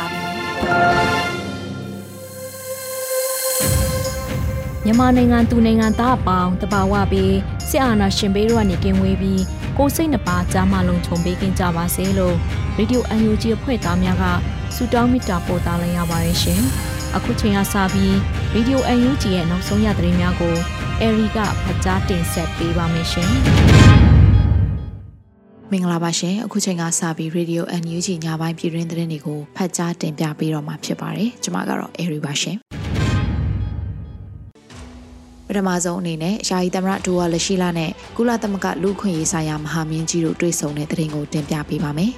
ါပြီ မြန်မာနိုင်ငံသူနိုင်ငံသားအပေါင်းတဘာဝပြီးစစ်အာဏာရှင်ဘေးတို့ကနေကင်းဝေးပြီးကိုစိတ်နှပါကြားမလုံးခြုံပေးကြပါစေလို့ရေဒီယိုအန်ယူဂျီအဖွဲ့သားများကဆုတောင်းမေတ္တာပို့သလိုက်ရပါတယ်ရှင်။အခုချိန်ကစပြီးရေဒီယိုအန်ယူဂျီရဲ့နောက်ဆုံးရသတင်းများကိုအေရီကဖကြားတင်ဆက်ပေးပါမယ်ရှင်။ မင်္ဂလာပါရှင်အခုချိန်ကစပြီး Radio NUG ညပိုင်းပြည်တွင်းသတင်းတွေကိုဖတ်ကြားတင်ပြပေးတော့မှာဖြစ်ပါတယ်ကျွန်မကတော့ Airy ပါရှင်ပထမဆုံးအနေနဲ့ယာယီသမရဒူဝါလရှိလာနဲ့ကုလသမဂ္ဂလူခွင့်ရေးဆိုင်ရာမဟာမင်းကြီးတို့တွေ့ဆုံတဲ့သတင်းကိုတင်ပြပေးပါမယ်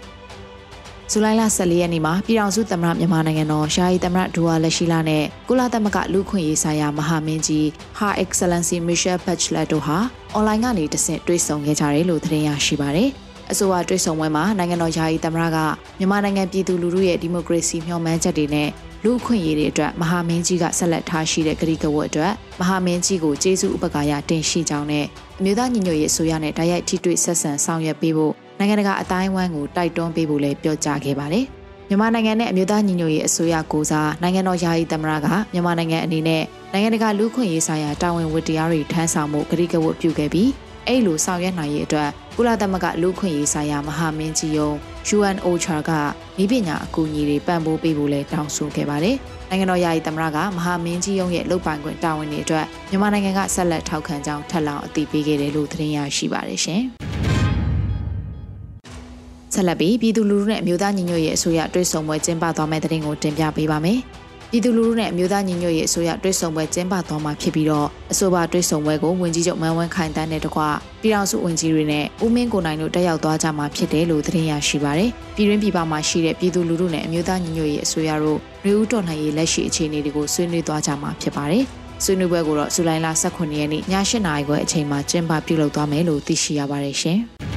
ဇူလိုင်လ14ရက်နေ့မှာပြည်ထောင်စုသမ္မတမြန်မာနိုင်ငံတော်ယာယီသမ္မတဒူဝါလက်ရှိလာနဲ့ကုလသမဂ္ဂလူခွင့်ရေးဆိုင်ရာမဟာမင်းကြီး Her Excellency Michelle Bachelet တို့ဟာအွန်လိုင်းကနေတဆင့်တွေ့ဆုံခဲ့ကြတယ်လို့သတင်းရရှိပါတယ်။ အဆိုအတွေ့ဆုံပွဲမှာနိုင်ငံတော်ယာယီသမ္မတကမြန်မာနိုင်ငံပြည်သူလူထုရဲ့ဒီမိုကရေစီမျှော်မှန်းချက်တွေနဲ့လူအခွင့်အရေးတွေအတွက်မဟာမင်းကြီးကဆက်လက်ထားရှိတဲ့ကတိကဝတ်အတွက်မဟာမင်းကြီးကိုကျေးဇူးဥပက္ခာရတင်ရှိကြောင်းနဲ့အမျိုးသားညီညွတ်ရေးအစိုးရနဲ့တိုက်ရိုက်ထိတွေ့ဆက်ဆံဆောင်ရွက်ပေးဖို့နိုင်ငံတကာအတိုင်းအဝန်းကိုတိုက်တွန်းပေးဖို့လည်းပြောကြားခဲ့ပါတယ်။မြန်မာနိုင်ငံနဲ့အမျိုးသားညီညွတ်ရေးအစိုးရကိုစားနိုင်ငံတော်ယာယီသမ္မတကမြန်မာနိုင်ငံအနေနဲ့နိုင်ငံတကာလူ့ခွင့်ရေးဆိုင်ရာတာဝန်ဝတ္တရားတွေထမ်းဆောင်မှုကတိကဝတ်ပြုခဲ့ပြီး အဲ့လိုဆောင်ရွက်နိုင်ရေးအတွက်ကုလသမဂ္ဂလူ့ခွင့်ရေးဆိုင်ရာမဟာမင်းကြီးယုံ UNOCHA ကဤပညာအကူအညီတွေပံ့ပိုးပေးဖို့လည်းတောင်းဆိုခဲ့ပါတယ်။နိုင်ငံတော်ယာယီသမ္မတကမဟာမင်းကြီးယုံရဲ့လုပ်ပိုင်ခွင့်တာဝန်တွေအတွက်မြန်မာနိုင်ငံကဆက်လက်ထောက်ခံကြောင်းထပ်လောင်းအသိပေးခဲ့တယ်လို့သတင်းရရှိပါတယ်ရှင်။ဆက်လက်ပြီးပြည်သူလူထုနဲ့အမျိုးသားညီညွတ်ရေးအစိုးရတွဲဆုံပွဲကျင်းပသွားမယ့်တဲ့တင်ကိုတင်ပြပေးပါမယ်။ ပြည်သူလူထုနဲ့အမျိုးသားညီညွတ်ရေးအစိုးရတွဲဆုံပွဲကျင်းပသွားမှာဖြစ်ပြီးတော့အဆိုပါတွဲဆုံပွဲကိုဝန်ကြီးချုပ်မန်ဝန်းခိုင်တန်းနဲ့တကွပြည်ထောင်စုဝန်ကြီးတွေနဲ့ဦးမင်းကိုနိုင်တို့တက်ရောက်သွားကြမှာဖြစ်တယ်လို့သတင်းရရှိပါရယ်ပြည်တွင်းပြည်ပမှာရှိတဲ့ပြည်သူလူထုနဲ့အမျိုးသားညီညွတ်ရေးအစိုးရတို့လူဦးတော်လှန်ရေးလက်ရှိအခြေအနေတွေကိုဆွေးနွေးသွားကြမှာဖြစ်ပါတယ်ဆွေးနွေးပွဲကိုတော့ဇူလိုင်လ18ရက်နေ့ည8:00နာရီခွဲအချိန်မှာကျင်းပပြုလုပ်သွားမယ်လို့သိရှိရပါတယ်ရှင်။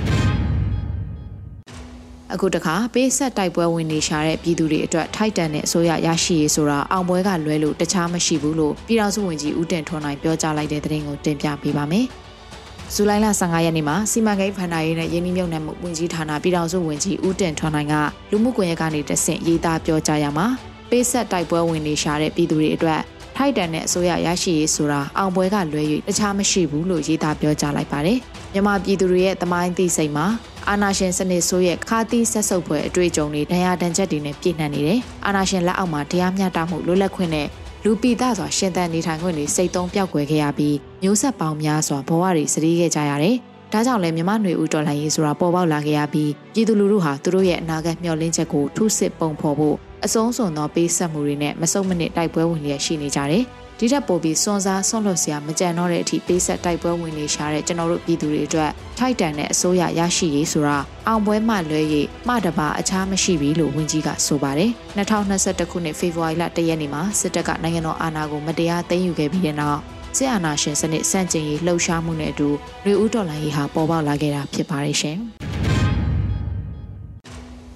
အခုတခါပေးဆက်တိုက်ပွဲဝင်နေရှာတဲ့ပြည်သူတွေအတွက်ထိုက်တန်တဲ့အစိုးရရရှိရေးဆိုတာအောင်ပွဲကလွဲလို့တခြားမရှိဘူးလို့ပြည်ထောင်စုဝန်ကြီးဦးတင်ထွန်းနိုင်ပြောကြားလိုက်တဲ့သတင်းကိုတင်ပြပေးပါမယ်။ဇူလိုင်လ15ရက်နေ့မှာစီမံကိန်းဖန်တာရေးနဲ့ရင်းနှီးမြှုပ်နှံမှုဝန်ကြီးဌာနပြည်ထောင်စုဝန်ကြီးဦးတင်ထွန်းနိုင်ကလူမှုကွန်ရက်ကနေတဆင့်ရေးသားပြောကြားရမှာပေးဆက်တိုက်ပွဲဝင်နေရှာတဲ့ပြည်သူတွေအတွက်ထိုက်တန်တဲ့အစိုးရရရှိရေးဆိုတာအောင်ပွဲကလွဲ၍တခြားမရှိဘူးလို့ရေးသားပြောကြားလိုက်ပါတယ်။မြန်မာပြည်သူတွေရဲ့သမိုင်းသိစိတ်မှာ အာနာရှင်စနစ်ဆိုးရဲ့ခါသီးဆက်ဆုပ်ဖွယ်အတွေ့အကြုံတွေဒဏ်ရာဒဏ်ချက်တွေနဲ့ပြည့်နှံ့နေတယ်။အာနာရှင်လက်အောက်မှာတရားမျှတမှုလွတ်လပ်ခွင့်နဲ့လူပိသစွာရှင်သန်နေထိုင်ခွင့်တွေစိတ်သုံးပြောက်ွယ်ခဲ့ရပြီးမျိုးဆက်ပေါင်းများစွာဘဝတွေစရီးခဲ့ကြရတယ်။ဒါကြောင့်လည်းမြမຫນွေဦးတော်လှန်ရေးဆိုတာပေါ်ပေါက်လာခဲ့ရပြီးပြည်သူလူထုဟာသူတို့ရဲ့အနာဂတ်မျှော်လင့်ချက်ကိုထုစစ်ပုံဖော်ဖို့အစုံစုံသောပေးဆက်မှုတွေနဲ့မစုံမနစ်တိုက်ပွဲဝင်လျက်ရှိနေကြတယ်။ ဒီထက်ပိုပြီးစွန်စားဆွန့်လွတ်စရာမကြံတော့တဲ့အထိပေးဆက်တိုက်ပွဲဝင်နေရှာတဲ့ကျွန်တော်တို့ပြည်သူတွေအတွက်ထိုက်တန်တဲ့အစိုးရရရှိရေးဆိုတာအောင်ပွဲမှလွဲ၍မှတပါအခြားမရှိဘူးလို့ဝန်ကြီးကဆိုပါတယ်2021ခုနှစ်ဖေဖော်ဝါရီလ1ရက်နေ့မှာစစ်တပ်ကနိုင်ငံတော်အာဏာကိုမတရားသိမ်းယူခဲ့ပြီးတဲ့နောက်စစ်အာဏာရှင်စနစ်စန့်ကျင်ရေးလှုပ်ရှားမှုနဲ့အတူလူဦးတော်လှန်ရေးဟာပေါ်ပေါက်လာခဲ့တာဖြစ်ပါတယ်ရှင်။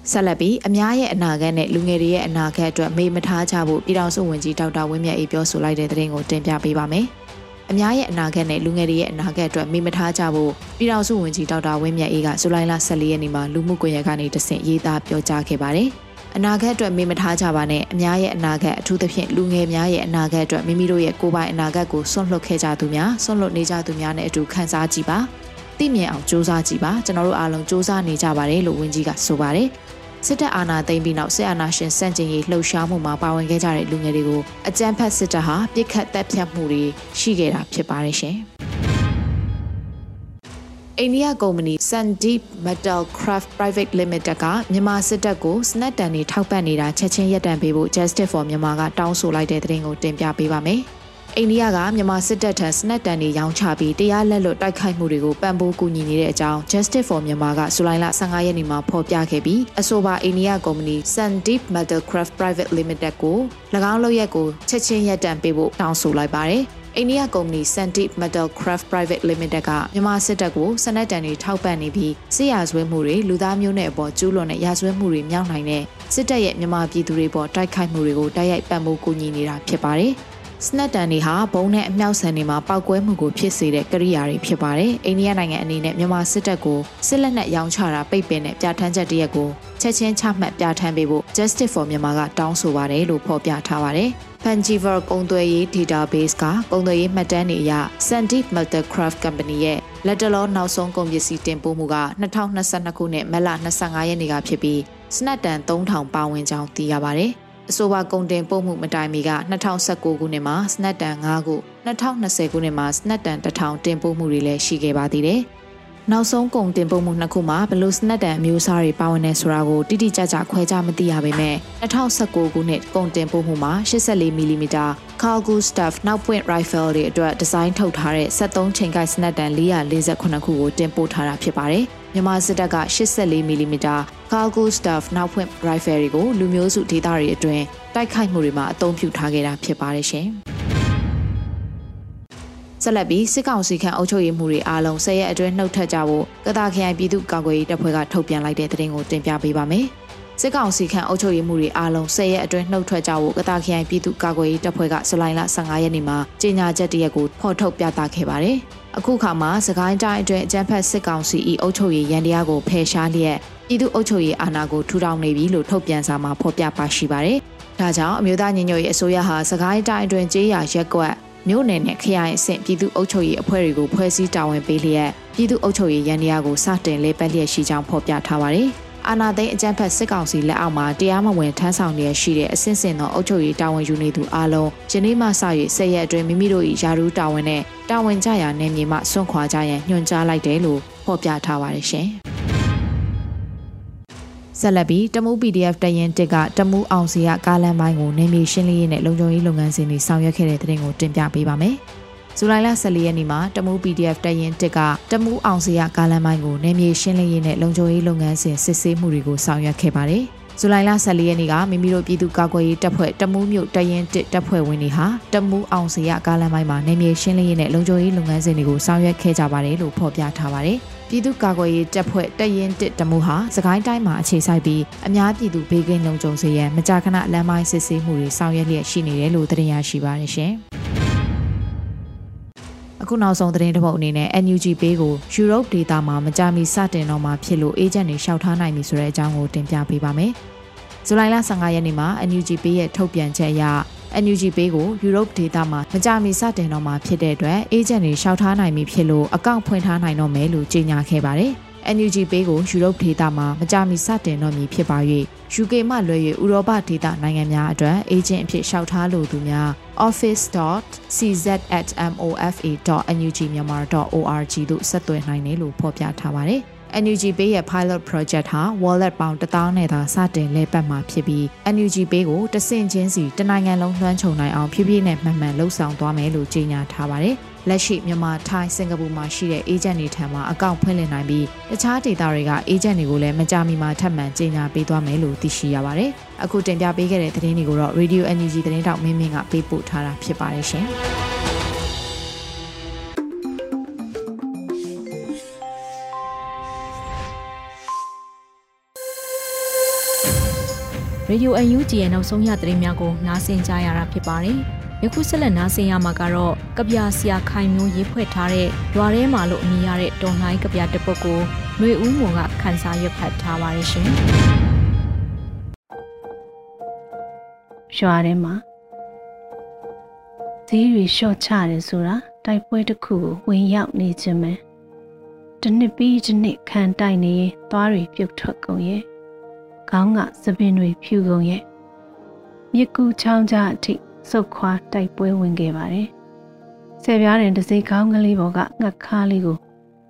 ဆက်လက်ပြီးအများရဲ့အနာဂတ်နဲ့လူငယ်တွေရဲ့အနာဂတ်အတွက်မေးမထားကြဖို့ပြည်ထောင်စုဝန်ကြီးဒေါက်တာဝင်းမြတ်အေးပြောဆိုလိုက်တဲ့သတင်းကိုတင်ပြပေးပါမယ်။အများရဲ့အနာဂတ်နဲ့လူငယ်တွေရဲ့အနာဂတ်အတွက်မေးမထားကြဖို့ပြည်ထောင်စုဝန်ကြီးဒေါက်တာဝင်းမြတ်အေးကဇူလိုင်လ14ရက်နေ့မှာလူမှုကွန်ရက်ကနေတဆင့်ရေးသားပြောကြားခဲ့ပါတယ်။အနာဂတ်အတွက်မေးမထားကြပါနဲ့အများရဲ့အနာဂတ်အထူးသဖြင့်လူငယ်များရဲ့အနာဂတ်အတွက်မိမိတို့ရဲ့ကိုယ်ပိုင်အနာဂတ်ကိုဆွန့်လွတ်ခဲ့ကြသူများဆွန့်လွတ်နေကြသူများနဲ့အတူခံစားကြည့်ပါသိမြင်အောင်စူးစမ်းကြည့်ပါကျွန်တော်တို့အားလုံးစူးစမ်းနေကြပါတယ်လို့ဝန်ကြီးကဆိုပါတယ် စစ်တပ်အာဏာသိမ်းပြီးနောက်စစ်အာဏာရှင်စန့်ကျင်ရေးလှုပ်ရှားမှုမှာပါဝင်ခဲ့ကြတဲ့လူငယ်တွေကိုအကြမ်းဖက်စစ်တပ်ဟာပြစ်ခတ်တပ်ဖြတ်မှုတွေရှိခဲ့တာဖြစ်ပါတယ်ရှင်။အိန္ဒိယကုမ္ပဏီ Sandeep Metal Craft Private Limited ကမြန်မာစစ်တပ်ကိုစနက်တန်တွေထောက်ပံ့နေတာချက်ချင်းရပ်တန့်ပေးဖို့ Justice for Myanmar ကတောင်းဆိုလိုက်တဲ့သတင်းကိုတင်ပြပေးပါမယ်။ အိန္ဒိယကမြန်မာစစ်တပ်ထံစနက်တန်တွေရောင်းချပြီးတရားလက်လွတ်တိုက်ခိုက်မှုတွေကိုပံ့ပိုးကူညီနေတဲ့အကြောင်း Justice for Myanmar ကဇူလိုင်လ15ရက်နေ့မှာဖော်ပြခဲ့ပြီးအဆိုပါအိန္ဒိယကုမ္ပဏီ Sandeep Metalcraft Private Limited ကို၎င်းလုပ်ရက်ကိုချက်ချင်းရပ်တန့်ပေးဖို့တောင်းဆိုလိုက်ပါတယ်။အိန္ဒိယကုမ္ပဏီ Sandeep Metal Craft Private Limited ကမြန်မာစစ်တပ်ကိုစနက်တန်တွေထောက်ပံ့နေပြီးစစ်ရာဇဝဲမှုတွေလူသားမျိုးနွယ်အပေါ်ကျူးလွန်တဲ့ရာဇဝဲမှုတွေမြောက်နိုင်တဲ့စစ်တပ်ရဲ့မြန်မာပြည်သူတွေပေါ်တိုက်ခိုက်မှုတွေကိုတိုက်ရိုက်ပံ့ပိုးကူညီနေတာဖြစ်ပါတယ်။ စနက်တန်တွေဟာဘုံနဲ့အမြောက်ဆန်တွေမှာပောက်ကွဲမှုကိုဖြစ်စေတဲ့ကိရိယာတွေဖြစ်ပါတယ်။အိန္ဒိယနိုင်ငံအနေနဲ့မြန်မာစစ်တပ်ကိုစစ်လက်နက်ရောင်းချတာပိတ်ပင်တဲ့ပြဋ္ဌာန်းချက်တရက်ကိုချက်ချင်းချမှတ်ပြဋ္ဌာန်းပေးဖို့ Justice for Myanmar ကတောင်းဆိုပါတယ်လို့ဖော်ပြထားပါတယ်။ Panjiver ကုန်သွယ်ရေး database ကကုန်သွယ်ရေးမှတ်တမ်းတွေအရ Sandeep Metalcraft Company ရဲ့လက်တလောနောက်ဆုံးကုန်ပစ္စည်းတင်ပို့မှုက2022ခုနှစ်မတ်လ25ရက်နေ့ကဖြစ်ပြီးစနက်တန်3000ပါဝင်ကြောင်းသိရပါတယ်။ အဆိုပါကုန်တင်ပို့မှုမတိုင်မီက2019ခုနှစ်မှာစနက်တန်5ခု2020ခုနှစ်မှာစနက်တန်1000တင်ပို့မှုတွေလည်းရှိခဲ့ပါသေးတယ်။နောက်ဆုံးကုန်တင်ပို့မှုနှစ်ခုမှာဘလို့စနက်တန်အမျိုးအစားတွေပါဝင်နေဆိုတာကိုတိတိကျကျခွဲခြားမသိရပေမဲ့2019ခုနှစ်ကုန်တင်ပို့မှုမှာ 84mm Cargo Staff နောက်ပွင့် rifle တွေအတွက်ဒီဇိုင်းထုတ်ထားတဲ့73ချိန်ကိုက်စနက်တန်448ခုကိုတင်ပို့ထားတာဖြစ်ပါတယ်။မြန်မာစစ်တပ်က 84mm Cargo Staff နောက်ဖွင့် rifle တွေကိုလူမျိုးစုဒေသတွေအတွင်းတိုက်ခိုက်မှုတွေမှာအသုံးပြုထားခဲ့တာဖြစ်ပါတယ်ရှင်။ဆက်လက်ပြီးစစ်ကောင်စီခန့်အုပ်ချုပ်ရေးမှုတွေအားလုံး၁၀ရက်အတွင်းနှုတ်ထက်ကြဖို့ကတာခရိုင်ပြည်သူ့ကာကွယ်ရေးတပ်ဖွဲ့ကထုတ်ပြန်လိုက်တဲ့သတင်းကိုတင်ပြပေးပါမယ်။စစ်ကောင်စီခန့်အုပ်ချုပ်ရေးမှုတွေအားလုံး၁၀ရက်အတွင်းနှုတ်ထွက်ကြဖို့ကတာခရိုင်ပြည်သူ့ကာကွယ်ရေးတပ်ဖွဲ့ကဇူလိုင်လ15ရက်နေ့မှာကြေညာချက်တရက်ကိုဖော်ထုတ်ပြသခဲ့ပါတယ်။အခုခါမှာစကိုင်းတိုင်းအတွင်းအကြမ်းဖက်စစ်ကောင်စီ၏အုပ်ချုပ်ရေးရန်တရားကိုဖယ်ရှားလျက် ပြည်သူ့အုပ်ချုပ်ရေးအာဏာကိုထူထောင်နေပြီလို့ထုတ်ပြန်စာမှာဖော်ပြပါရှိပါတယ်။ဒါကြောင့်အမျိုးသားညီညွတ်ရေးအစိုးရဟာစကိုင်းတိုင်းအတွင်းကြေးရရက်ကွက်မြို့နယ်နဲ့ခရိုင်အဆင့်ပြည်သူ့အုပ်ချုပ်ရေးအဖွဲ့တွေကိုဖွဲ့စည်းတာဝန်ပေးလျက်ပြည်သူ့အုပ်ချုပ်ရေးရန်တရားကိုစတင်လဲပတ်လျက်ရှိကြောင်းဖော်ပြထားပါတယ်။အာဏာသိမ်းအကြမ်းဖက်စစ်ကောင်စီလက်အောက်မှာတရားမဝင်ထမ်းဆောင်နေရရှိတဲ့အဆင့်ဆင့်သောအုပ်ချုပ်ရေးတာဝန်ယူနေသူအလုံးယနေ့မှစ၍ဆက်ရက်အတွင်းမိမိတို့၏ယာရုတာဝန်နဲ့တာဝန်ကြရာနယ်မြေမှဆွန့်ခွာကြရန်ညွှန်ကြားလိုက်တယ်လို့ဖော်ပြထားပါတယ်ရှင်။ ဆက်လက်ပြီးတမူ PDF တရင်တစ်ကတမူအောင်စီရကားလမ်းပိုင်းကိုနေမြေရှင်းလင်းရေးနဲ့လုံခြုံရေးလုပ်ငန်းစဉ်တွေဆောင်ရွက်ခဲ့တဲ့တဲ့တင်ကိုတင်ပြပေးပါမယ်။ဇူလိုင်လ14ရက်နေ့မှာတမူ PDF တရင်တစ်ကတမူအောင်စရကားလမ်းပိုင်းကိုနေမြေရှင်းလင်းရေးနဲ့လုံခြုံရေးလုပ်ငန်းစဉ်စစ်ဆေးမှုတွေကိုဆောင်ရွက်ခဲ့ပါတယ်။ဇူလိုင်လ14ရက်နေ့ကမိမိတို့ပြည်သူ့ကာကွယ်ရေးတပ်ဖွဲ့တမူးမြို့တရင်တစ်တပ်ဖွဲ့ဝင်တွေဟာတမူးအောင်စရကားလမ်းပိုင်းမှာနေမြေရှင်းလင်းရေးနဲ့လုံခြုံရေးလုပ်ငန်းစဉ်တွေကိုဆောင်ရွက်ခဲ့ကြပါတယ်လို့ဖော်ပြထားပါတယ်။ ပြည်သူ့ကာကွယ်ရေးတပ်ဖွဲ့တရင်တစ်တမူးဟာစကိုင်းတိုင်းမှာအခြေစိုက်ပြီးအများပြည်သူဘေးကင်းလုံခြုံစေရန်မကြာခဏလမ်းပိုင်းစစ်ဆေးမှုတွေဆောင်ရွက်လျက်ရှိနေတယ်လို့သိရရှိပါတယ်ရှင်။အခုနောက်ဆုံးသတင်းတစ်ပုဒ်အနေနဲ့ NUG ပေးကို Europe Data မှာမကြမီစတင်တော့မှာဖြစ်လို့ agent တွေရှောက်ထားနိုင်ပြီဆိုတဲ့အကြောင်းကိုတင်ပြပေးပါမယ်။ဇူလိုင်လ15ရက်နေ့မှာ NUG ပေးရဲ့ထုတ်ပြန်ချက်အရ NUG ပေးကို Europe Data မှာမကြမီစတင်တော့မှာဖြစ်တဲ့အတွက် agent တွေရှောက်ထားနိုင်ပြီဖြစ်လို့အကောင့်ဖွင့်ထားနိုင်တော့မယ်လို့ကြေညာခဲ့ပါတယ်။ NUG ပေးကို Europe ဒေသမှာမကြာမီစတင်တော့မည်ဖြစ်ပါ၍ UK မှလွှဲ၍ဥရောပဒေသနိုင်ငံများအတွက် agent အဖြစ်လျှောက်ထားလိုသူများ office.cz@mofa.nugmyanmar.org သို့ဆက်သွယ်နိုင်တယ်လို့ဖော်ပြထားပါတယ်။ NUG Pay ရဲ့ pilot project ဟာ wallet ပေါင်း1000နဲ့သာစတင်လဲပတ်မှာဖြစ်ပြီး NUG Pay ကိုတဆင့်ချင်းစီတနိုင်ငံလုံးလွှမ်းခြုံနိုင်အောင်ဖြည်းဖြည်းနဲ့မှန်မှန်လှုပ်ဆောင်သွားမယ်လို့ကြေညာထားပါတယ်။လက်ရှိမြန်မာထိုင်းစင်ကာပူမှာရှိတဲ့အေဂျင့်တွေထံမှာအကောင့်ဖွင့်လှစ်နိုင်ပြီးတခြားဒေသတွေကအေဂျင့်တွေကိုလည်းမကြာမီမှာထပ်မံကြေညာပေးသွားမယ်လို့သိရှိရပါတယ်။အခုတင်ပြပေးခဲ့တဲ့သတင်းတွေကိုတော့ Radio NUG သတင်းတောက်မင်းမင်းကပေးပို့ထားတာဖြစ်ပါတယ်ရှင်။ ရေဒီယို UNG ရဲ့နောက်ဆုံးရသတင်းများကိုနားဆင်ကြရတာဖြစ်ပါတယ်။ယခုဆက်လက်နားဆင်ရမှာကတော့ကဗျာဆရာခိုင်မျိုးရေးဖွဲ့ထားတဲ့ရွာထဲမှာလို့အမည်ရတဲ့တော်နှိုင်းကဗျာတစ်ပုဒ်ကိုຫນွေဦးမွန်ကခန်းစားရွက်ဖတ်ထားပါရရှင်။ရွာထဲမှာဈေးတွေလျှော့ချတယ်ဆိုတာတိုက်ပွဲတစ်ခုကိုဝင်ရောက်နေခြင်းပဲ။တစ်နှစ်ပြီးတစ်နှစ်ခံတိုက်နေရင်သွားတွေပြုတ်ထွက်ကုန်ရဲ့ ခေါင်းကသပင်တွေဖြူကုန်ရဲ့မြစ်ကူချောင်းကြားအထိစုတ်ခွာတိုက်ပွဲဝင်ခဲ့ပါတယ်။ဆယ်ပြားတဲ့တစိခေါင်းကလေးပေါ်ကငှက်ခါလေးကို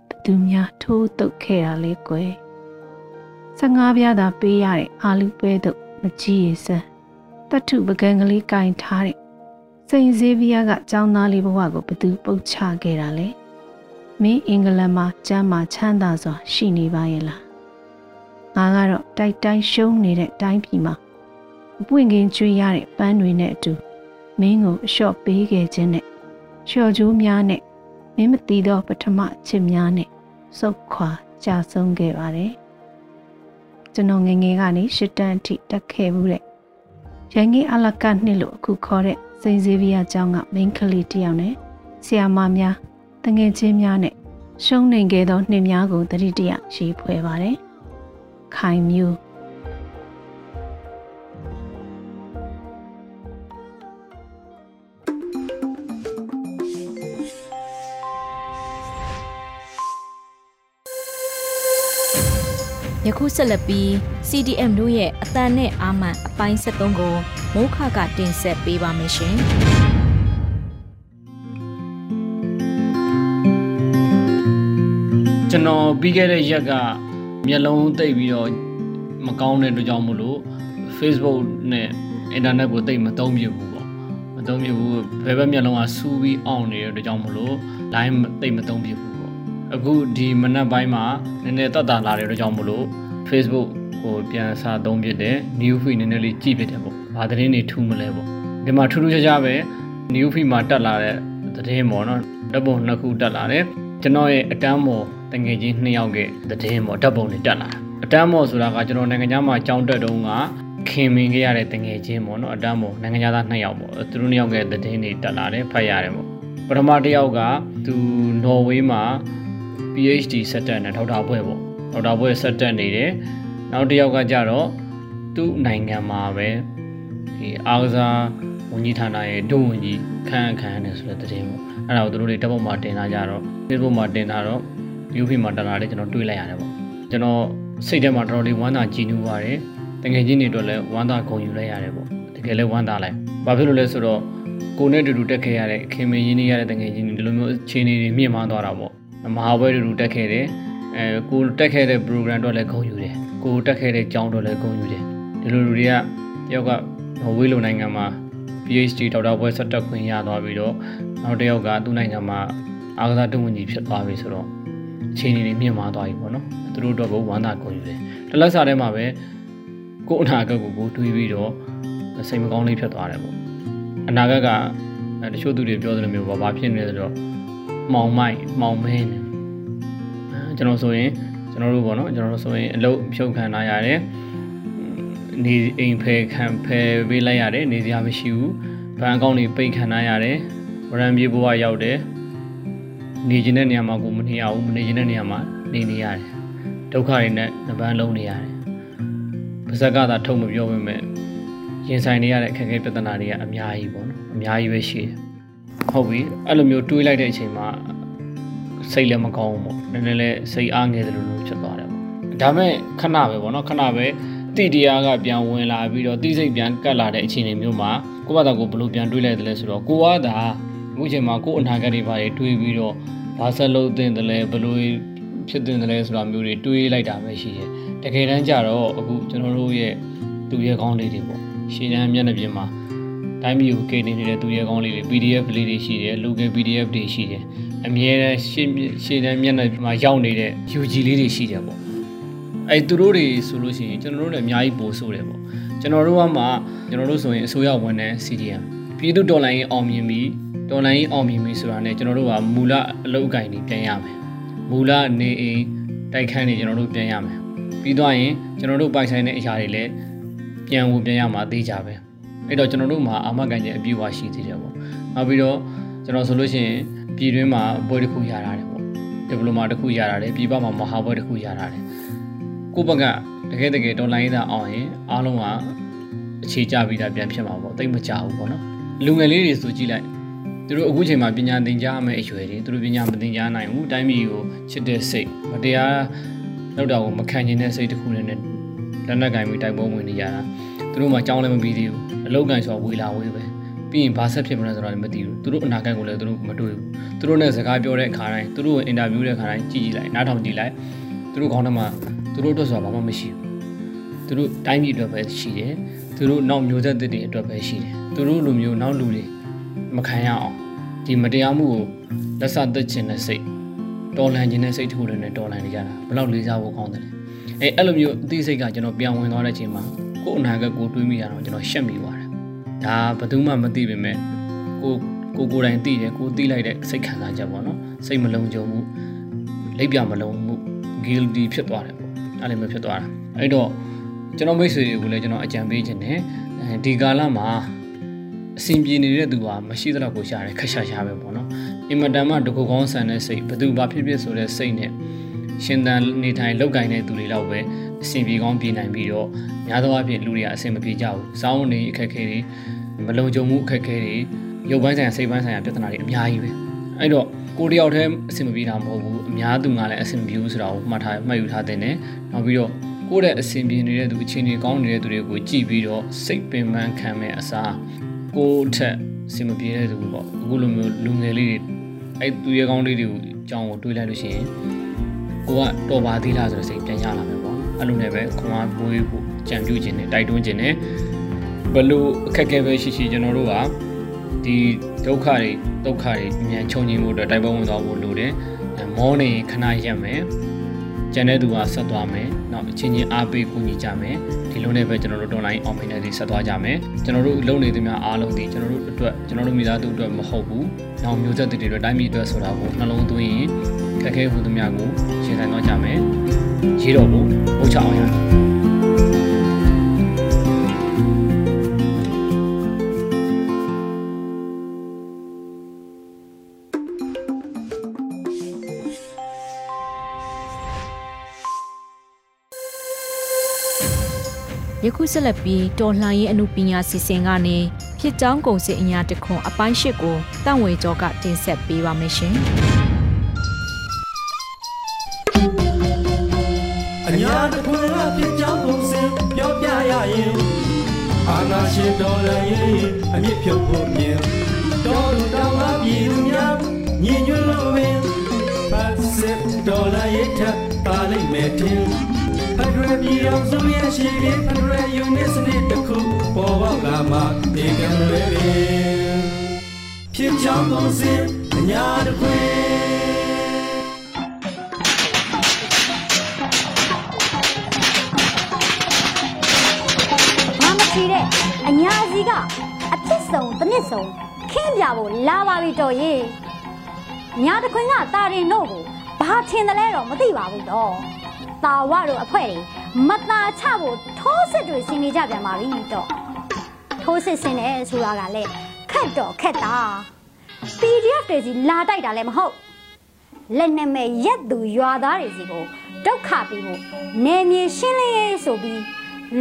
ဘသူများထိုးတုတ်ခဲ့တာလေကွယ်။15ပြားသာပေးရတဲ့အာလူပဲတုတ်မကြီးရစမ်းတတ်ထုပကံကလေးကင်ထားတဲ့စိန်ဇေဗီယာကចောင်းသားလေးဘဝကိုဘသူပုတ်ချခဲ့တာလေ။မင်းအင်္ဂလန်မှာကျမ်းမာချမ်းသာစွာရှိနေပါရဲ့လား။ ငါကတော့တိုက်တိုင်းရှုံးနေတဲ့တိုင်းပြည်မှာအပွင့်ကင်းကျွေးရတဲ့ပန်းတွေနဲ့အတူမင်းကိုအလျှော့ပေးခဲ့ခြင်းနဲ့လျှော့ကျိုးများနဲ့မင်းမတီးသောပထမအချစ်များနဲ့စုတ်ခွာကြာဆုံးခဲ့ပါတယ်ကျွန်တော်ငယ်ငယ်ကနေရှစ်တန်းအထိတက်ခဲ့မှုတဲ့ရန်ကြီးအလကနှစ်လို့အခုခေါ်တဲ့စိန်ဇေဗီယာကျောင်းကမိန်းကလေးတစ်ယောက်နဲ့ဆီယာမများတငယ်ချင်းများနဲ့ရှုံးနေခဲ့သောနှစ်များကိုတတိတရရေးဖွဲ့ပါတယ် ခိုင်မျိုးယခုဆက်လက်ပြီး CDM တို့ရဲ့အတန်နဲ့အာမန်အပိုင်း73ကိုမိုးခကတင်ဆက်ပေးပါမယ်ရှင်။ကျွန်တော်ပြီးခဲ့တဲ့ရက်က မျက်လုံးတိတ်ပြီးတော့မကောင်းတဲ့အတွက်ကြောင့်မို့လို့ Facebook နဲ့ internet ကိုတိတ်မသုံးပြဘူးပေါ့မသုံးပြဘူးဘယ်ဘက်မျက်လုံးကစူးပြီးအောင်နေတဲ့အတွက်ကြောင့်မို့လို့ line တိတ်မသုံးပြဘူးပေါ့အခုဒီမနက်ပိုင်းမှာနည်းနည်းတက်တာလာတဲ့အတွက်ကြောင့်မို့လို့ Facebook ကိုပြန်စာသုံးပြတယ် new feed နည်းနည်းလေးကြည့်ပြတယ်ပေါ့ဘာသတင်းတွေထူးမလဲပေါ့ဒီမှာထူးထူးခြားခြားပဲ new feed မှာတက်လာတဲ့သတင်းပေါ့နော်ဓာတ်ပုံနှစ်ခုတက်လာတယ်ကျွန်တော်ရဲ့အတန်းမော် တငယ်ချင်းနှစ်ယောက်ကသတင်းပေါ့ဓာတ်ပုံတွေတက်လာတာအတန်းမော်ဆိုတာကကျွန်တော်နိုင်ငံခြားမှာကြောင်းတက်တုန်းကခင်မင်ခဲ့ရတဲ့တငယ်ချင်းပေါ့နော်အတန်းမော်နိုင်ငံခြားသားနှစ်ယောက်ပေါ့သူတို့နှစ်ယောက်ကသတင်းတွေတက်လာတယ်ဖတ်ရတယ်ပေါ့ပထမတစ်ယောက်ကသူနော်ဝေးမှာ PhD ဆက်တက်နေထောက်တာဘွဲ့ပေါ့ထောက်တာဘွဲ့ဆက်တက်နေတယ်နောက်တစ်ယောက်ကကြတော့သူ့နိုင်ငံမှာပဲဒီအာကစားဝန်ကြီးဌာနရဲ့ဒုဝန်ကြီးခန့်ခန့်နေဆိုတဲ့သတင်းပေါ့အဲ့ဒါကိုသူတို့တွေတပ်ပေါ်မှာတင်လာကြတော့ Facebook မှာတင်လာတော့ UP မှာတက်လာတယ်ကျွန်တော်တွေးလိုက်ရတယ်ပေါ့ကျွန်တော်စိတ်ထဲမှာတော်တော်လေးဝမ်းသာကြည်နူးပါတယ်တကယ်ချင်းတွေအတွက်လည်းဝမ်းသာဂုဏ်ယူလိုက်ရတယ်ပေါ့တကယ်လည်းဝမ်းသာလိုက်ဘာဖြစ်လို့လဲဆိုတော့ကိုနဲ့တူတူတက်ခဲ့ရတဲ့ခင်မင်းရင်းနေရတဲ့တကယ်ချင်းတွေဒီလိုမျိုးအခြေအနေတွေမြင့်မားသွားတာပေါ့မဟာဘွဲတူတူတက်ခဲ့တယ်အဲကိုတက်ခဲ့တဲ့ program တော့လည်းဂုဏ်ယူတယ်ကိုတက်ခဲ့တဲ့ကျောင်းတော့လည်းဂုဏ်ယူတယ်ဒီလိုလူတွေကတယောက်ကဝေးလိုနိုင်ငံမှာ PhD ဒေါက်တာဘွဲဆက်တက်ခွင့်ရသွားပြီးတော့နောက်တစ်ယောက်ကသူ့နိုင်ငံမှာအာကစားတုံးဝင်ကြီးဖြစ်သွားပြီဆိုတော့ အခြေအနေတွေမြင့်မားသွားပြီပေါ့နော်သူတို့တော့ကိုဝမ်းသာကုန်ယူတယ်တလက်စာထဲမှာပဲကို့အနာဂတ်ကိုကိုတွေးပြီးတော့စိတ်မကောင်းလေးဖြစ်သွားတယ်ပေါ့အနာဂတ်ကတချို့သူတွေပြောတယ်မျိုးပါဘာဖြစ်နေလဲဆိုတော့မှောင်မိုက်မှောင်မဲနေကျွန်တော်ဆိုရင်ကျွန်တော်တို့ပေါ့နော်ကျွန်တော်တို့ဆိုရင်အလုပ်ဖြုတ်ခံလာရတယ်နေအိမ်ဖယ်ခံဖယ်ပေးလိုက်ရတယ်နေစရာမရှိဘူးဘဏ်အကောင့်တွေပိတ်ခံထားရတယ်ဝရံပြေဘဝရောက်တယ် နေခြင်းတဲ့နေရာမှာကိုမနေရဘူးမနေခြင်းတဲ့နေရာမှာနေနေရတယ်ဒုက္ခတွေနဲ့နှပန်းလုံးနေရတယ်ပါဇက်ကသာထုံမပြောပေမဲ့ရင်ဆိုင်နေရတဲ့အခက်အခဲပြဿနာတွေကအများကြီးပေါ့နော်အများကြီးပဲရှိတယ်ဟုတ်ပြီအဲ့လိုမျိုးတွေးလိုက်တဲ့အချိန်မှာစိတ်လည်းမကောင်းဘူးပေါ့နည်းနည်းလေးစိတ်အားငယ်တယ်လို့လို့ဖြစ်သွားတယ်ပေါ့ဒါမဲ့ခဏပဲပေါ့နော်ခဏပဲတိတရားကပြန်ဝင်လာပြီးတော့တိစိတ်ပြန်ကတ်လာတဲ့အခြေအနေမျိုးမှာကိုယ့်ဘာသာကိုဘလို့ပြန်တွေးလိုက်တယ်လဲဆိုတော့ကိုကသာ အခုချိန်မှာကိုယ့်အနာဂတ်တွေဘာတွေတွေးပြီးတော့ဘာဆက်လုပ်သင့်တယ်လဲဘလို့ဖြစ်သင့်တယ်လဲဆိုတာမျိုးတွေတွေးလိုက်တာပဲရှိတယ်တကယ်တမ်းကျတော့အခုကျွန်တော်တို့ရဲ့သူရဲ့ကောင်းလေးတွေပေါ့ရှင်းတန်းမျက်နှာပြင်မှာတိုင်းပြည်ကိုကယ်တင်နေတဲ့သူရဲ့ကောင်းလေးတွေ PDF လေးတွေရှိတယ် local PDF တွေရှိတယ်အမြဲတမ်းရှင်းရှင်းတန်းမျက်နှာမှာရောက်နေတဲ့ UG လေးတွေရှိတယ်ပေါ့အဲသူတို့တွေဆိုလို့ရှိရင်ကျွန်တော်တို့လည်းအများကြီးပို့ဆိုးတယ်ပေါ့ကျွန်တော်တို့ကမှကျွန်တော်တို့ဆိုရင်အစိုးရဝန်ထမ်း CDM ပြည်သူတော်လှန်ရေးအောင်မြင်ပြီးတော်လှန်ရေးအောင်မြင်ပြီဆိုတာနဲ့ကျွန်တော်တို့ကမူလအလုပ်အကင်တွေပြန်ရမယ်မူလနေအိမ်တိုက်ခန်းတွေကျွန်တော်တို့ပြန်ရမယ်ပြီးတော့ရင်ကျွန်တော်တို့ပိုင်ဆိုင်တဲ့အရာတွေလည်းပြန်ဝင်ပြန်ရမှာသိကြပဲအဲ့တော့ကျွန်တော်တို့မှာအာမခံချက်အပြည့်အဝရှိသေးတယ်ပေါ့နောက်ပြီးတော့ကျွန်တော်ဆိုလို့ရှိရင်ပြည်တွင်းမှာပွဲတစ်ခုရတာတယ်ပေါ့ဒီပလိုမာတစ်ခုရတာတယ်ပြည်ပမှာမဟာပွဲတစ်ခုရတာတယ်ကိုယ့်ဘက်ကတကယ်တကယ်တော်လိုင်းသားအောင်ရင်အားလုံးကအခြေကျပြီးသားပြန်ဖြစ်မှာပေါ့တိတ်မကြဘူးပေါ့နော် လူငယ်လေးတွေဆိုကြည့်လိုက်သူတို့အခုချိန်မှာပညာသင်ကြားရမယ့်အရွယ်တွေသူတို့ပညာမသင်ကြားနိုင်ဘူးတိုင်းပြည်ကိုချစ်တဲ့စိတ်မတရားလောက်တာကိုမခံကျင်တဲ့စိတ်တစ်ခုနဲ့လက်နက်ကင်ပြီးတိုက်ပွဲဝင်နေကြတာသူတို့မှကြောင်းလည်းမပြီးသေးဘူးအလောက်ကန်ဆိုဝေလာဝေးပဲပြီးရင်ဘာဆက်ဖြစ်မလဲဆိုတာလည်းမသိဘူးသူတို့အနာဂတ်ကိုလည်းသူတို့မတွေ့ဘူးသူတို့နဲ့စကားပြောတဲ့အခါတိုင်းသူတို့ကိုအင်တာဗျူးတဲ့အခါတိုင်းကြည့်ကြည့်လိုက်နားထောင်ကြည့်လိုက်သူတို့ခေါင်းထဲမှာသူတို့အတွက်ဆိုတာဘာမှမရှိဘူးသူတို့တိုင်းပြည်အတွက်ပဲရှိတယ်သူတို့နောက်မျိုးဆက်တွေအတွက်ပဲရှိတယ် သူတို့လူမျိုးနောက်လူတွေမခံရအောင်ဒီမတရားမှုကိုလက်ဆသက်ခြင်းနဲ့စိတ်တော်လန်ခြင်းနဲ့စိတ်ထုတ်လည်းနဲ့တော်လန်နေကြတာဘယ်လောက်လေးစားဖို့ကောင်းတယ်လဲအဲအဲ့လိုမျိုးအသိစိတ်ကကျွန်တော်ပြန်ဝင်သွားတဲ့အချိန်မှာကို့အနာဂတ်ကိုတွေးမိရတော့ကျွန်တော်ရှက်မိသွားတယ်ဒါဘယ်သူမှမသိပေမဲ့ကိုကိုကိုယ်တိုင်သိတယ်ကိုသိလိုက်တဲ့စိတ်ခံစားချက်ပေါ့နော်စိတ်မလုံးကြုံမှုလက်ပြမလုံးမှု guilty ဖြစ်သွားတယ်ပေါ့အဲ့လိုမျိုးဖြစ်သွားတာအဲ့တော့ကျွန်တော်မိတ်ဆွေတွေကိုလည်းကျွန်တော်အကြံပေးခြင်းနဲ့ဒီကာလမှာ အဆင်ပြေနေတဲ့သူဟာမရှိသလောက်ကိုရှာတယ်ခက်ရှာရှာပဲပေါ့နော်အင်မတန်မှတကူကောင်းဆန်တဲ့စိတ်ဘသူဘာဖြစ်ဖြစ်ဆိုတဲ့စိတ်နဲ့ရှင်သန်နေထိုင်လောက်ကင်တဲ့သူတွေတော့ပဲအဆင်ပြေကောင်းပြေနိုင်ပြီးတော့များသောအားဖြင့်လူတွေကအဆင်မပြေကြဘူး။စောင်းနေအခက်အခဲတွေမလုံခြုံမှုအခက်အခဲတွေရုပ်ပိုင်းဆိုင်ရာစိတ်ပိုင်းဆိုင်ရာပြဿနာတွေအများကြီးပဲ။အဲ့တော့ကိုတယောက်တည်းအဆင်မပြေတာမဟုတ်ဘူး။အများသူကလည်းအဆင်မပြေဘူးဆိုတာကိုမှတ်ထားမှတ်ယူထားတဲ့နဲ့နောက်ပြီးတော့ကိုယ့်ရဲ့အဆင်ပြေနေတဲ့သူအခြေအနေကောင်းနေတဲ့သူတွေကိုကြည့်ပြီးတော့စိတ်ပင်ပန်းခံမဲ့အစား ကိုယ့်ထက်အဆင်မပြေတဲ့သူပေါ့အခုလိုမျိုးလူငယ်လေးတွေအဲ့သူရဲ့ကောင်းလေးတွေကိုအကြောင်းကိုတွေးလိုက်လို့ရှိရင်ကိုကတော်ပါသေးလားဆိုတဲ့စိတ်ပြန်ရလာမယ်ပေါ့အဲ့လိုနဲ့ပဲခွန်အားပွေးဖို့ကြံပြူခြင်းနဲ့တိုက်တွန်းခြင်းနဲ့ဘလို့အခက်အခဲပဲရှိရှိကျွန်တော်တို့ကဒီဒုက္ခတွေဒုက္ခတွေအမြန်ချုပ်ငြိမ်းဖို့အတွက်တိုက်ပွဲဝင်သွားဖို့လိုတယ်မောနေခဏရက်မယ် ကျန်တဲ့သူကဆက်သွားမယ်နောက်အချင်းချင်းအားပေးကူညီကြမယ်ဒီလိုနဲ့ပဲကျွန်တော်တို့ online online နဲ့ဆက်သွားကြမယ်ကျွန်တော်တို့လုံနေသမျှအားလုံးဒီကျွန်တော်တို့အတွက်ကျွန်တော်တို့မိသားစုအတွက်မဟုတ်ဘူးနောက်မျိုးဆက်တွေအတွက်တိုင်းပြည်အတွက်ဆိုတာကိုနှလုံးသွင်းရင်ခက်ခဲမှုသမျှကိုရှင်းဆိုင်သွားကြမယ်ရေးတော့ဖို့ပို့ချအောင်ရ ဆက်လက်ပြီးတော်လှန်ရေးအမှုပညာစီစဉ်ကနေဖြစ်ကြောင်းကုန်စည်အညာတခွန်အပိုင်းရှစ်ကိုတန့်ဝေကျော်ကတင်ဆက်ပေးပါမယ်ရှင်။အညာတခွင်ကဖြစ်ကြောင်းပုံစံပြောပြရရင်အာနာရှင်တော်လည်းရင်အမြင့်ဖြုတ်ဖို့မြင်တော်လူတော်မှာပြည်သူများညီညွတ်လို့ပင်ပတ်စစ်တော်လည်းရထပါလိမ့်မယ်တင်ဖက် ဒရယ်ပြည်အောင်စုရဲ့ရှိပြီးဖက်ဒရယ်ယူနစ်စနစ်တစ်ခုပေါ်ပေါက်လာမှဒီကံလွယ်ပင်ဖြစ်ကြောင်းပုံစံအညာတခွင်ငါမချီတဲ့အညာစီကအဖြစ်ဆုံးတစ်နှစ်ဆုံးခင်းပြဖို့လာပါပြီတော်ရေညာတခွင်ကတာရင်တို့ကိုဘာထင်တယ်လဲတော့မသိပါဘူးတော့ တာဝတို့အဖွဲတွေမตาချဖို့ထိုးစစ်တွေဆင်နေကြပြန်ပါပြီတော့ထိုးစစ်ဆင်နေဆိုတာကလည်းခက်တော့ခက်တာ PDF တွေစီလာတိုက်တာလည်းမဟုတ်လက်နဲ့မဲ့ရက်သူရွာသားတွေစီကိုဒုက္ခပေးဖို့နေမြေရှင်းလင်းရေးဆိုပြီး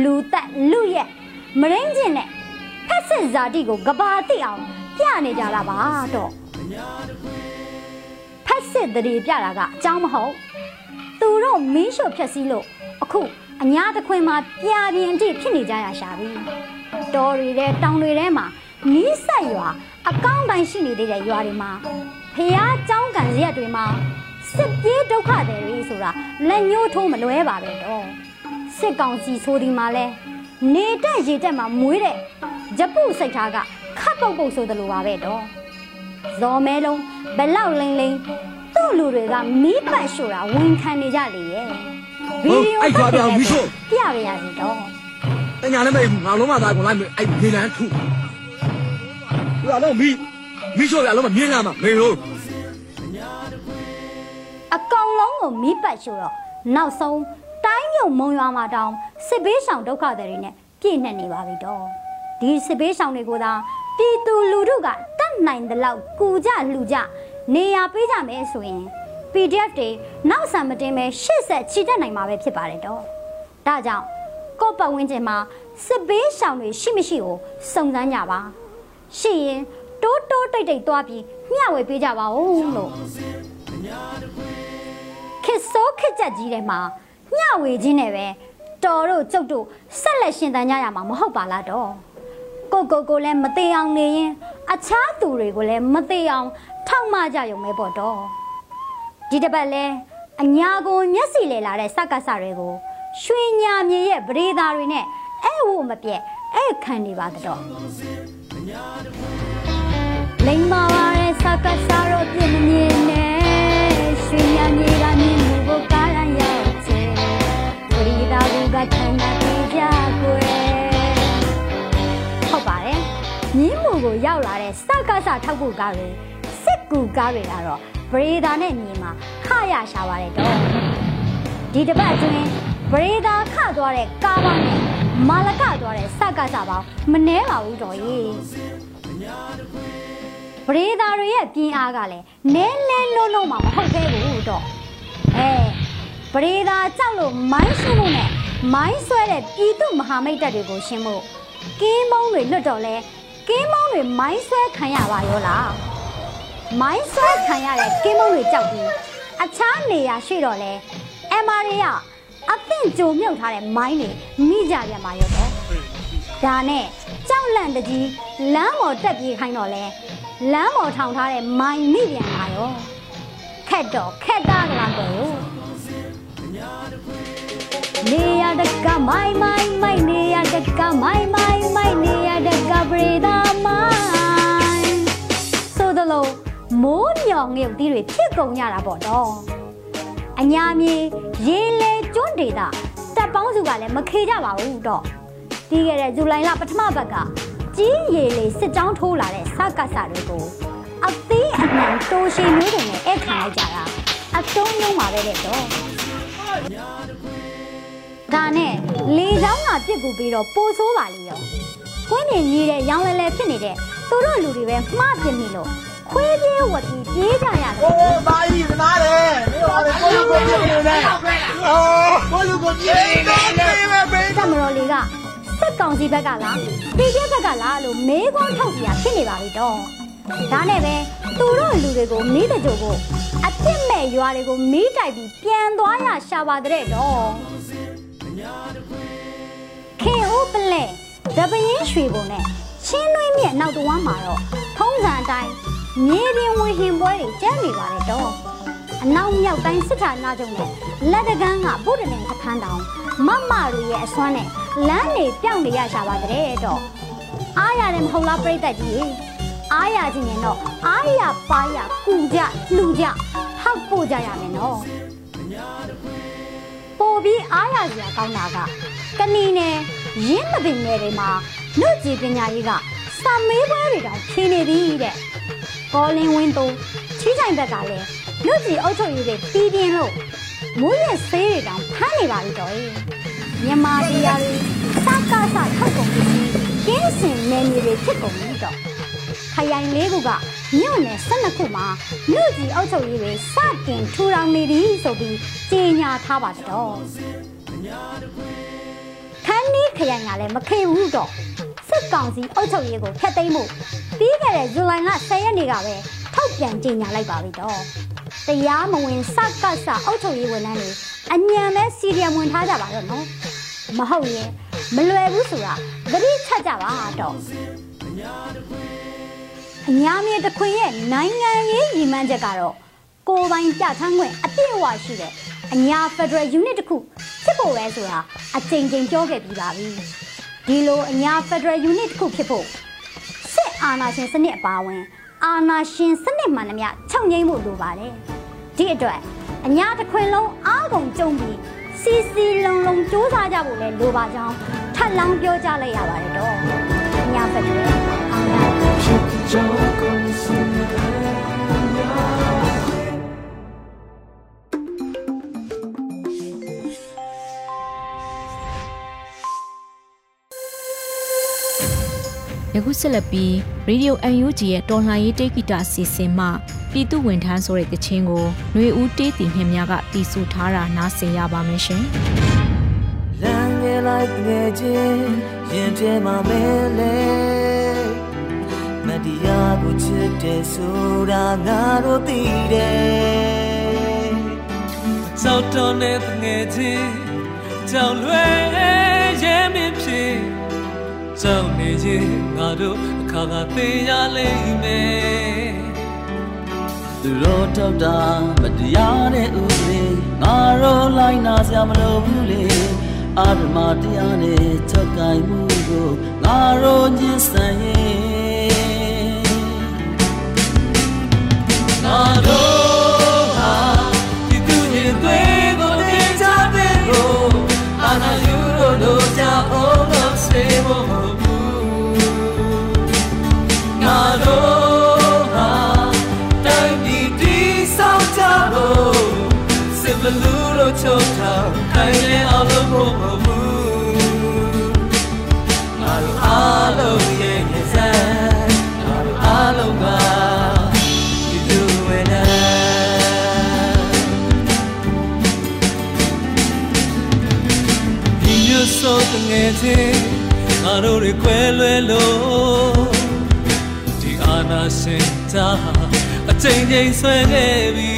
လူတက်လူရက်မရင်းကျင်နဲ့ဖက်စစ်ဇာတိကိုကဘာတိအောင်ပြနေကြတာပါတော့ဖက်စစ်တရေပြတာကအကြောင်းမဟုတ် သူတို့မင်းရှို့ဖြက်စီးလို့အခုအညာတခွင်မှာပြာပြင်းအထိဖြစ်နေကြရရှာပြီတော်တွေတဲ့တောင်တွေထဲမှာနီးဆက်ရွာအကောင့်တိုင်းရှိနေသေးတဲ့ရွာတွေမှာဖះเจ้าကန်ရက်တွေမှာစစ်ပြေးဒုက္ခတွေတွေဆိုတာလက်ညှိုးထိုးမလွဲပါပဲတော့စစ်ကောင်စီဆိုဒီမှာလဲနေတက်ရေတက်မှာမွေးတဲ့ဂျပုစိတ်ထားကခတ်ပုတ်ပုတ်ဆိုတယ်လို့ပါပဲတော့ဇော်မဲလုံးဘလောက်လိမ့်လိမ့် သူ့လူတွေကမီးပတ်ရှို့တာဝန်ခံနေကြလေရဲ့ဗီဒီယိုအဲ့ရွာပြောင်မီးရှို့ပြရရစီတော့တညာလည်းမငါလုံးမသားကိုလိုက်မယ်အဲ့မြေလန်းထုသူကတော့မီးမီးရှို့ရလုံးမမြင်းလာမှာမေလို့အကောင်လုံးကိုမီးပတ်ရှို့တော့နောက်ဆုံးတိုင်းမြုံမုံရွာမှာတောင်စစ်ဘေးရှောင်ဒုက္ခတွေနဲ့ပြည့်နှက်နေပါပြီတော့ဒီစစ်ဘေးရှောင်တွေကိုသာပြည်သူလူထုကတတ်နိုင်တဲ့လောက်ကူကြလှူကြ နေရာပေးကြမယ်ဆိုရင် PDF တွေနောက်ဆံမတင်ပဲရှေ့ဆက်ချီတက်နိုင်မှာပဲဖြစ်ပါတယ်တော့ဒါကြောင့်ကိုယ့်ပတ်ဝန်းကျင်မှာစစ်ဘေးရှောင်တွေရှိမရှိကိုစုံစမ်းကြပါရှိရင်တိုးတိုးတိတ်တိတ်သွားပြီးမျှဝေပေးကြပါဦးလို့ခစ်စိုးခစ်ကြက်ကြီးထဲမှာမျှဝေခြင်းနဲ့ပဲတော်တို့ကျုပ်တို့ဆက်လက်ရှင်သန်ကြရမှာမဟုတ်ပါလားတော့ကိုကိုကိုလည်းမသေးအောင်နေရင်အခြားသူတွေကိုလည်းမသေးအောင် ထောက်မကြရုံပဲပေါ့တော့ဒီတစ်ပတ်လဲအညာကိုမျက်စီလေလာတဲ့စက္ကစတွေကိုရွှေညာမြေရဲ့ပရိသာတွေနဲ့အဲ့ဝမပြက်အဲ့ခံနေပါတော့လိမ္မာပါတဲ့စက္ကစတို့ပြင်းမမြင်နဲ့ရွှေညာမြေကမြင်မှုကိုကားရန်ရောက်ချေပရိသာကထမ်းနာပြကြကွယ်ဟုတ်ပါတယ်မြင်းမှုကိုရောက်လာတဲ့စက္ကစထောက်ဖို့ကားတွေ စစ်ကူကားတွေကတော့ပရိသာနဲ့ညီမှာခရရှာပါတယ်တော့ဒီတစ်ပတ်အတွင်းပရိသာခသွားတဲ့ကားပေါင်းနဲ့မာလကသွားတဲ့စကစပေါင်းမနှဲပါဘူးတော်ကြီးပရိသာတွေရဲ့ပြင်းအားကလည်းနဲလဲလုံးလုံးမှမဟုတ်သေးဘူးတော့အဲပရိသာကြောက်လို့မိုင်းရှင်းဖို့နဲ့မိုင်းဆွဲတဲ့ပြည်သူမဟာမိတ်တပ်တွေကိုရှင်းဖို့ကင်းမုံတွေလွတ်တော့လဲကင်းမုံတွေမိုင်းဆွဲခံရပါရောလား မိုင်းဆွဲခံရတဲ့ကင်းမုံတွေကြောက်ပြီးအခြားနေရာရှိတော့လဲအမရီကအသင့်ကြိုမြုပ်ထားတဲ့မိုင်းတွေမိကြပြန်ပါရောတော့ဒါနဲ့ကြောက်လန့်တကြီးလမ်းပေါ်တက်ပြေးခိုင်းတော့လဲလမ်းပေါ်ထောင်ထားတဲ့မိုင်းမိပြန်ပါရောခက်တော့ခက်တာကလားကိုနေရတကမိုင်းမိုင်းမိုင်းနေရတကမိုင်းမိုင်းမိုင်းနေရတကပရိဒါမိုင်းဆိုသလို မိုးမြောင်ငယ်တီးတွေဖြစ်ကုန်ကြတာပေါ့တော့အညာမြေရေလေကျွန်းဒေတာတက်ပေါင်းစုကလည်းမခေကြပါဘူးတော့ပြီးခဲ့တဲ့ဇူလိုင်လပထမပတ်ကကြီးရေလေစစ်ကြောင်းထိုးလာတဲ့စကစတွေကိုအသေးအနှံတိုးရှိမျိုးတွေနဲ့အဲ့ခံလိုက်ကြတာအတုံးမျိုးပါပဲတဲ့တော့ဒါနဲ့လေချောင်းကပြစ်ကူပြီးတော့ပိုဆိုးပါလေရောခွင်းမြင်ကြီးတဲ့ရောင်းလဲလဲဖြစ်နေတဲ့သူတို့လူတွေပဲမှားပြစ်မိလို့ 挥鞭我的爹家呀！哦，蚂蚁子拿的，没有的，我有过爹的，哦，我有过爹的，没没没。怎么着，李哥？စက်ကောင်စီဘက်ကလားတိကျဘက်ကလားလို့မေးခွန်းထုတ်ပြရဖြစ်နေပါပြီတော့ဒါနဲ့ပဲသူတို့လူတွေကိုမီးတကြိုကိုအပြစ်မဲ့ရွာတွေကိုမီးတိုက်ပြီးပြန်သွားရရှာပါတဲ့တော့ခင်ဦးပလဲတပင်းရွှေပုံနဲ့ချင်းနှွေးမြက်နောက်တဝမ်းမှာတော့ထုံးစံအတိုင်း မြေပြင်ဝင်ဟင်ပွဲတွေကျန်းနေပါတယ်တော့အနောက်မြောက်တိုင်းစစ်ဌာနချုပ်နဲ့လက်တကန်းကဗုဒ္ဓလင်ခခန်းတောင်မမတို့ရဲ့အစွမ်းနဲ့လမ်းနေပြောင်းနေရရှာပါတဲ့တော့အားရတယ်မဟုတ်လားပြိတ္တကြီးအားရခြင်းရင်တော့အားရပါရကူကြလှူကြဟောက်ပို့ကြရမယ်နော်ပို့ပြီးအားရစရာကောင်းတာကကဏီနဲ့ရင်းမပင်နယ်တွေမှာနှုတ်ကြည်ပညာရေးကစာမေးပွဲတွေတောင်ဖြေနေပြီတဲ့ ကောလင်းဝင်းသူချီးချိုင်ဘက်ကလည်းနှုတ်ကြည်အုပ်ချုပ်ရေးတွေပြီးပြင်းလို့မိုးရက်ဆေးတွေတောင်ဖမ်းနေပါပြီတော့မြန်မာတရားတွေစကားစထုတ်ကုန်ပြီးကင်းစင်နယ်မြေတွေဖြစ်ကုန်ပြီတော့ခရိုင်လေးခုကမြို့နယ်12ခုမှာမြို့ကြီးအုပ်ချုပ်ရေးတွေစတင်ထူထောင်နေပြီဆိုပြီးကြေညာထားပါတော့ခန်းနီးခရိုင်ကလည်းမခေဘူးတော့စစ် ကောင်စီအုပ်ချုပ်ရေးကိုဖျက်သိမ်းမှုပြီးခဲ့တဲ့ဇူလိုင်လ10ရက်နေ့ကပဲထုတ်ပြန်ကြေညာလိုက်ပါပြီတော့တရားမဝင်စကစအုပ်ချုပ်ရေးဝန်ထမ်းတွေအညံပဲစီရီယံဝင်ထားကြပါတော့နော်မဟုတ်ရင်မလွယ်ဘူးဆိုတာသတိချက်ကြပါတော့အညာမြေတခွင်ရဲ့နိုင်ငံရေးရည်မှန်းချက်ကတော့ကိုယ်ပိုင်ပြဋ္ဌာန်းခွင့်အပြည့်အဝရှိတဲ့အညာ Federal Unit တစ်ခုဖြစ်ဖို့ပဲဆိုတာအကြိမ်ကြိမ်ပြောခဲ့ပြီးပါပြီ ဒီလိုအညာ Federal Unit တစ်ခုဖြစ်ဖို့စစ်အာဏာရှင်စနစ်အပါအဝင်အာဏာရှင်စနစ်မှန်သမျှချုပ်ငိမ့်ဖို့လိုပါတယ်ဒီအတွက်အညာတစ်ခွင်လုံးအားကုန်ကြုံပြီးစီစီလုံလုံစူးစမ်းကြဖို့လည်းလိုပါကြောင်းထပ်လောင်းပြောကြလိုက်ရပါတယ်တော့အညာ Federal အောင်ရပါယ ခုဆက်လက်ပြီး Radio UNG ရဲ့တော်လှန်ရေးတေဂီတာအစီအစဉ်မှပြည်သူဝန်ထမ်းဆိုတဲ့တခြင်းကိုຫນွေဦးတေးတီနှင်းများကတီးဆူထားတာနားဆင်ရပါမယ်ရှင်။လမ်းငယ်လိုက်ငယ်ချင်းရင်ထဲမှာမဲလေမတရားကိုချစ်တယ်ဆိုတာငါတို့သိတယ်စောက်တော်နဲ့ငယ်ချင်းကြောင်လွယ်ရဲမင်းဖြစ် ကြောင်နေရင်ငါတို့အခါကသိရလိမ့်မယ်သူတို့ထောက်တာမတရားတဲ့ဥပဒေငါတို့လိုက်နာစရာမလိုဘူးလေအာရမတရားနဲ့ချက်ကိုင်မှုကိုငါတို့ညှင်းဆန်ရင် ချင်းငါတို့တွေခွဲလွဲလို့ဒီအာနာစင်တာအချိန်ချင်းဆွဲခဲ့ပြီ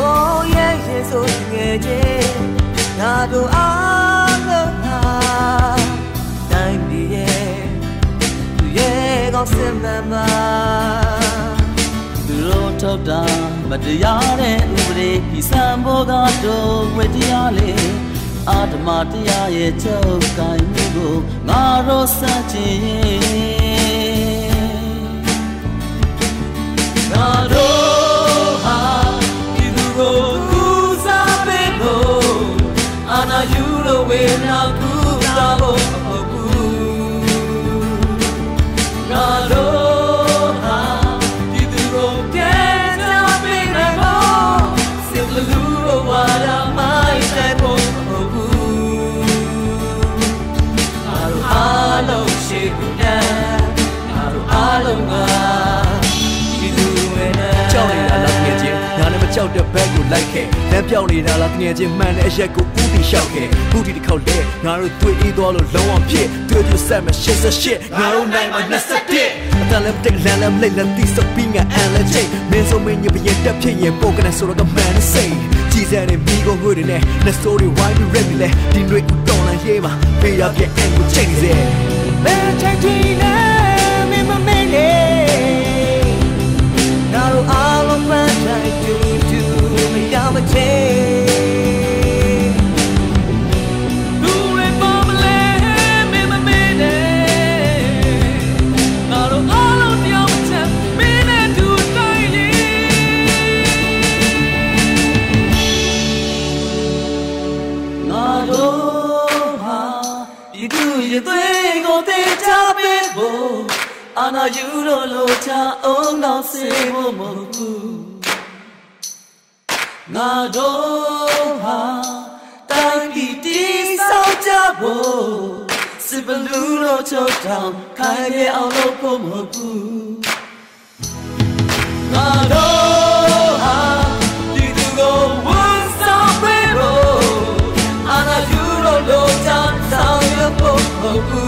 Oh yeah yeah ဆိုငယ်ချင်းငါတို့အားလုံးဟာတိုင်းပြည်ရဲ့သူရဲ့ကောင်းစင်မှန်မှာသူတို့ထုတ်တာမတရားတဲ့ဥပဒေဒီစံဘောကတော့ဝေတရားလေ အာဓမတရားရဲ့ချုပ်ကိုင်မှုကိုငါတို့စချင်ငါတို့ဟာဒီသူကိုကူစားပေးဖို့အာနာယူလို့ဝေနာကူ ကြောက်တဲ့ဘက်ကိုလိုက်ခဲ့လမ်းပြောင်းနေတာလားတကယ်ချင်းမှန်တဲ့အရက်ကိုဥတီလျှောက်ခဲ့ခုဒီတစ်ခေါက်လဲငါတို့တွေ့အေးသွားလို့လုံးဝဖြစ်တွေ့ပြဆက်မ88ငါတို့နိုင်မှာ21အတလည်းတက်လမ်းလည်းလိမ့်လည်းတီးစပင်းကအန်လည်းချိန်မင်းစုံမင်းညပြည့်တက်ဖြစ်ရင်ပိုကနေဆိုတော့ကမှန်စိတ်ကြည်စံနဲ့မိကုန်ငွေတွေနဲ့လက်စိုးတွေဝိုင်းပြီးရက်ပြီးလဲဒီတွေဦးတော်လာရေးပါဖေးရပြအန်ကိုချိန်စေဘယ်ချိန် ရဲ့သွေးကိုတေချပေးဖို့အာနာယူလို့လို့ချအောင်တော့စေဖို့မဟုတ်ဘူး ငါတို့ဟာတိုင်းပြည်တည်ဆောက်ကြဖို့စစ်ဘလူးလို့ချုပ်တောင်ခိုင်ရအောင်လို့ဖို့မဟုတ်ဘူးငါတို့ဟာဒီသူကိုဝန်ဆောင်ပေးဖို့အာနာယူလို့လို့ချဆောင်ရဖို့မဟုတ်ဘူး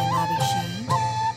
င်ပါပြီရှင်။